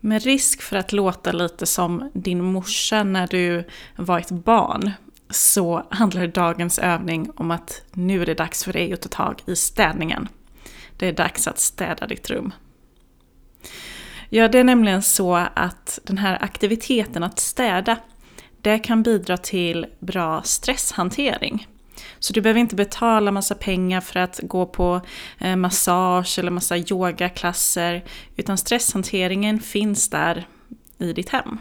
Med risk för att låta lite som din morsa när du var ett barn så handlar dagens övning om att nu är det dags för dig att ta tag i städningen. Det är dags att städa ditt rum. Ja, det är nämligen så att den här aktiviteten att städa, det kan bidra till bra stresshantering. Så du behöver inte betala massa pengar för att gå på eh, massage eller massa yogaklasser, utan stresshanteringen finns där i ditt hem.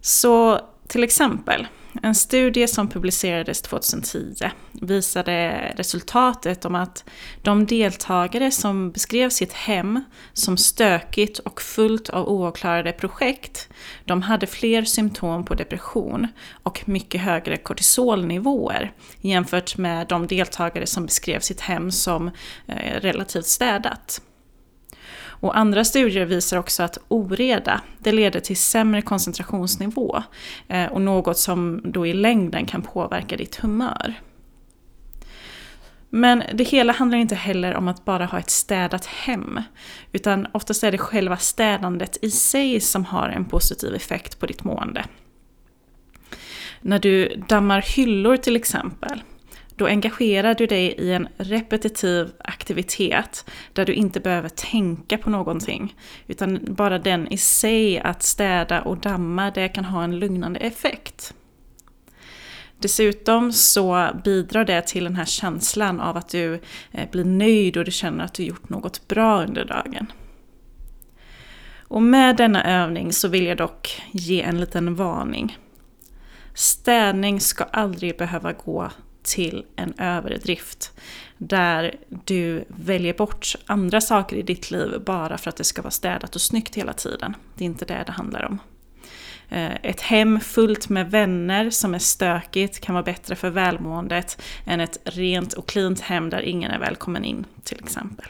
Så till exempel, en studie som publicerades 2010 visade resultatet om att de deltagare som beskrev sitt hem som stökigt och fullt av oavklarade projekt, de hade fler symptom på depression och mycket högre kortisolnivåer jämfört med de deltagare som beskrev sitt hem som eh, relativt städat. Och andra studier visar också att oreda, det leder till sämre koncentrationsnivå eh, och något som då i längden kan påverka ditt humör. Men det hela handlar inte heller om att bara ha ett städat hem, utan oftast är det själva städandet i sig som har en positiv effekt på ditt mående. När du dammar hyllor till exempel, då engagerar du dig i en repetitiv aktivitet där du inte behöver tänka på någonting. Utan bara den i sig att städa och damma, det kan ha en lugnande effekt. Dessutom så bidrar det till den här känslan av att du eh, blir nöjd och du känner att du gjort något bra under dagen. Och med denna övning så vill jag dock ge en liten varning. Städning ska aldrig behöva gå till en överdrift. Där du väljer bort andra saker i ditt liv bara för att det ska vara städat och snyggt hela tiden. Det är inte det det handlar om. Eh, ett hem fullt med vänner som är stökigt kan vara bättre för välmåendet än ett rent och klint hem där ingen är välkommen in till exempel.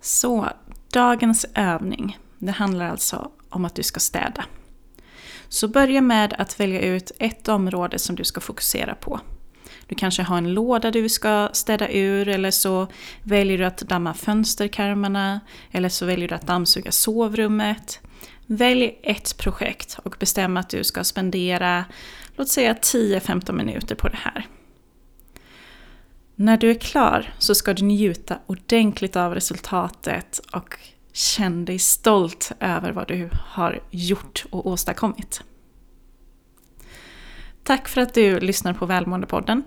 Så, dagens övning. Det handlar alltså om att du ska städa. Så börja med att välja ut ett område som du ska fokusera på. Du kanske har en låda du ska städa ur eller så väljer du att damma fönsterkarmarna eller så väljer du att dammsuga sovrummet. Välj ett projekt och bestäm att du ska spendera låt säga 10-15 minuter på det här. När du är klar så ska du njuta ordentligt av resultatet och Känn dig stolt över vad du har gjort och åstadkommit. Tack för att du lyssnar på Välmåendepodden.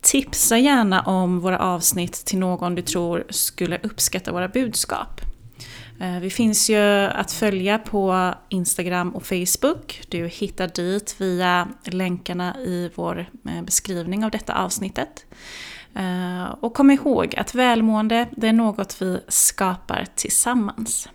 Tipsa gärna om våra avsnitt till någon du tror skulle uppskatta våra budskap. Eh, vi finns ju att följa på Instagram och Facebook. Du hittar dit via länkarna i vår eh, beskrivning av detta avsnittet. Eh, och kom ihåg att välmående, det är något vi skapar tillsammans.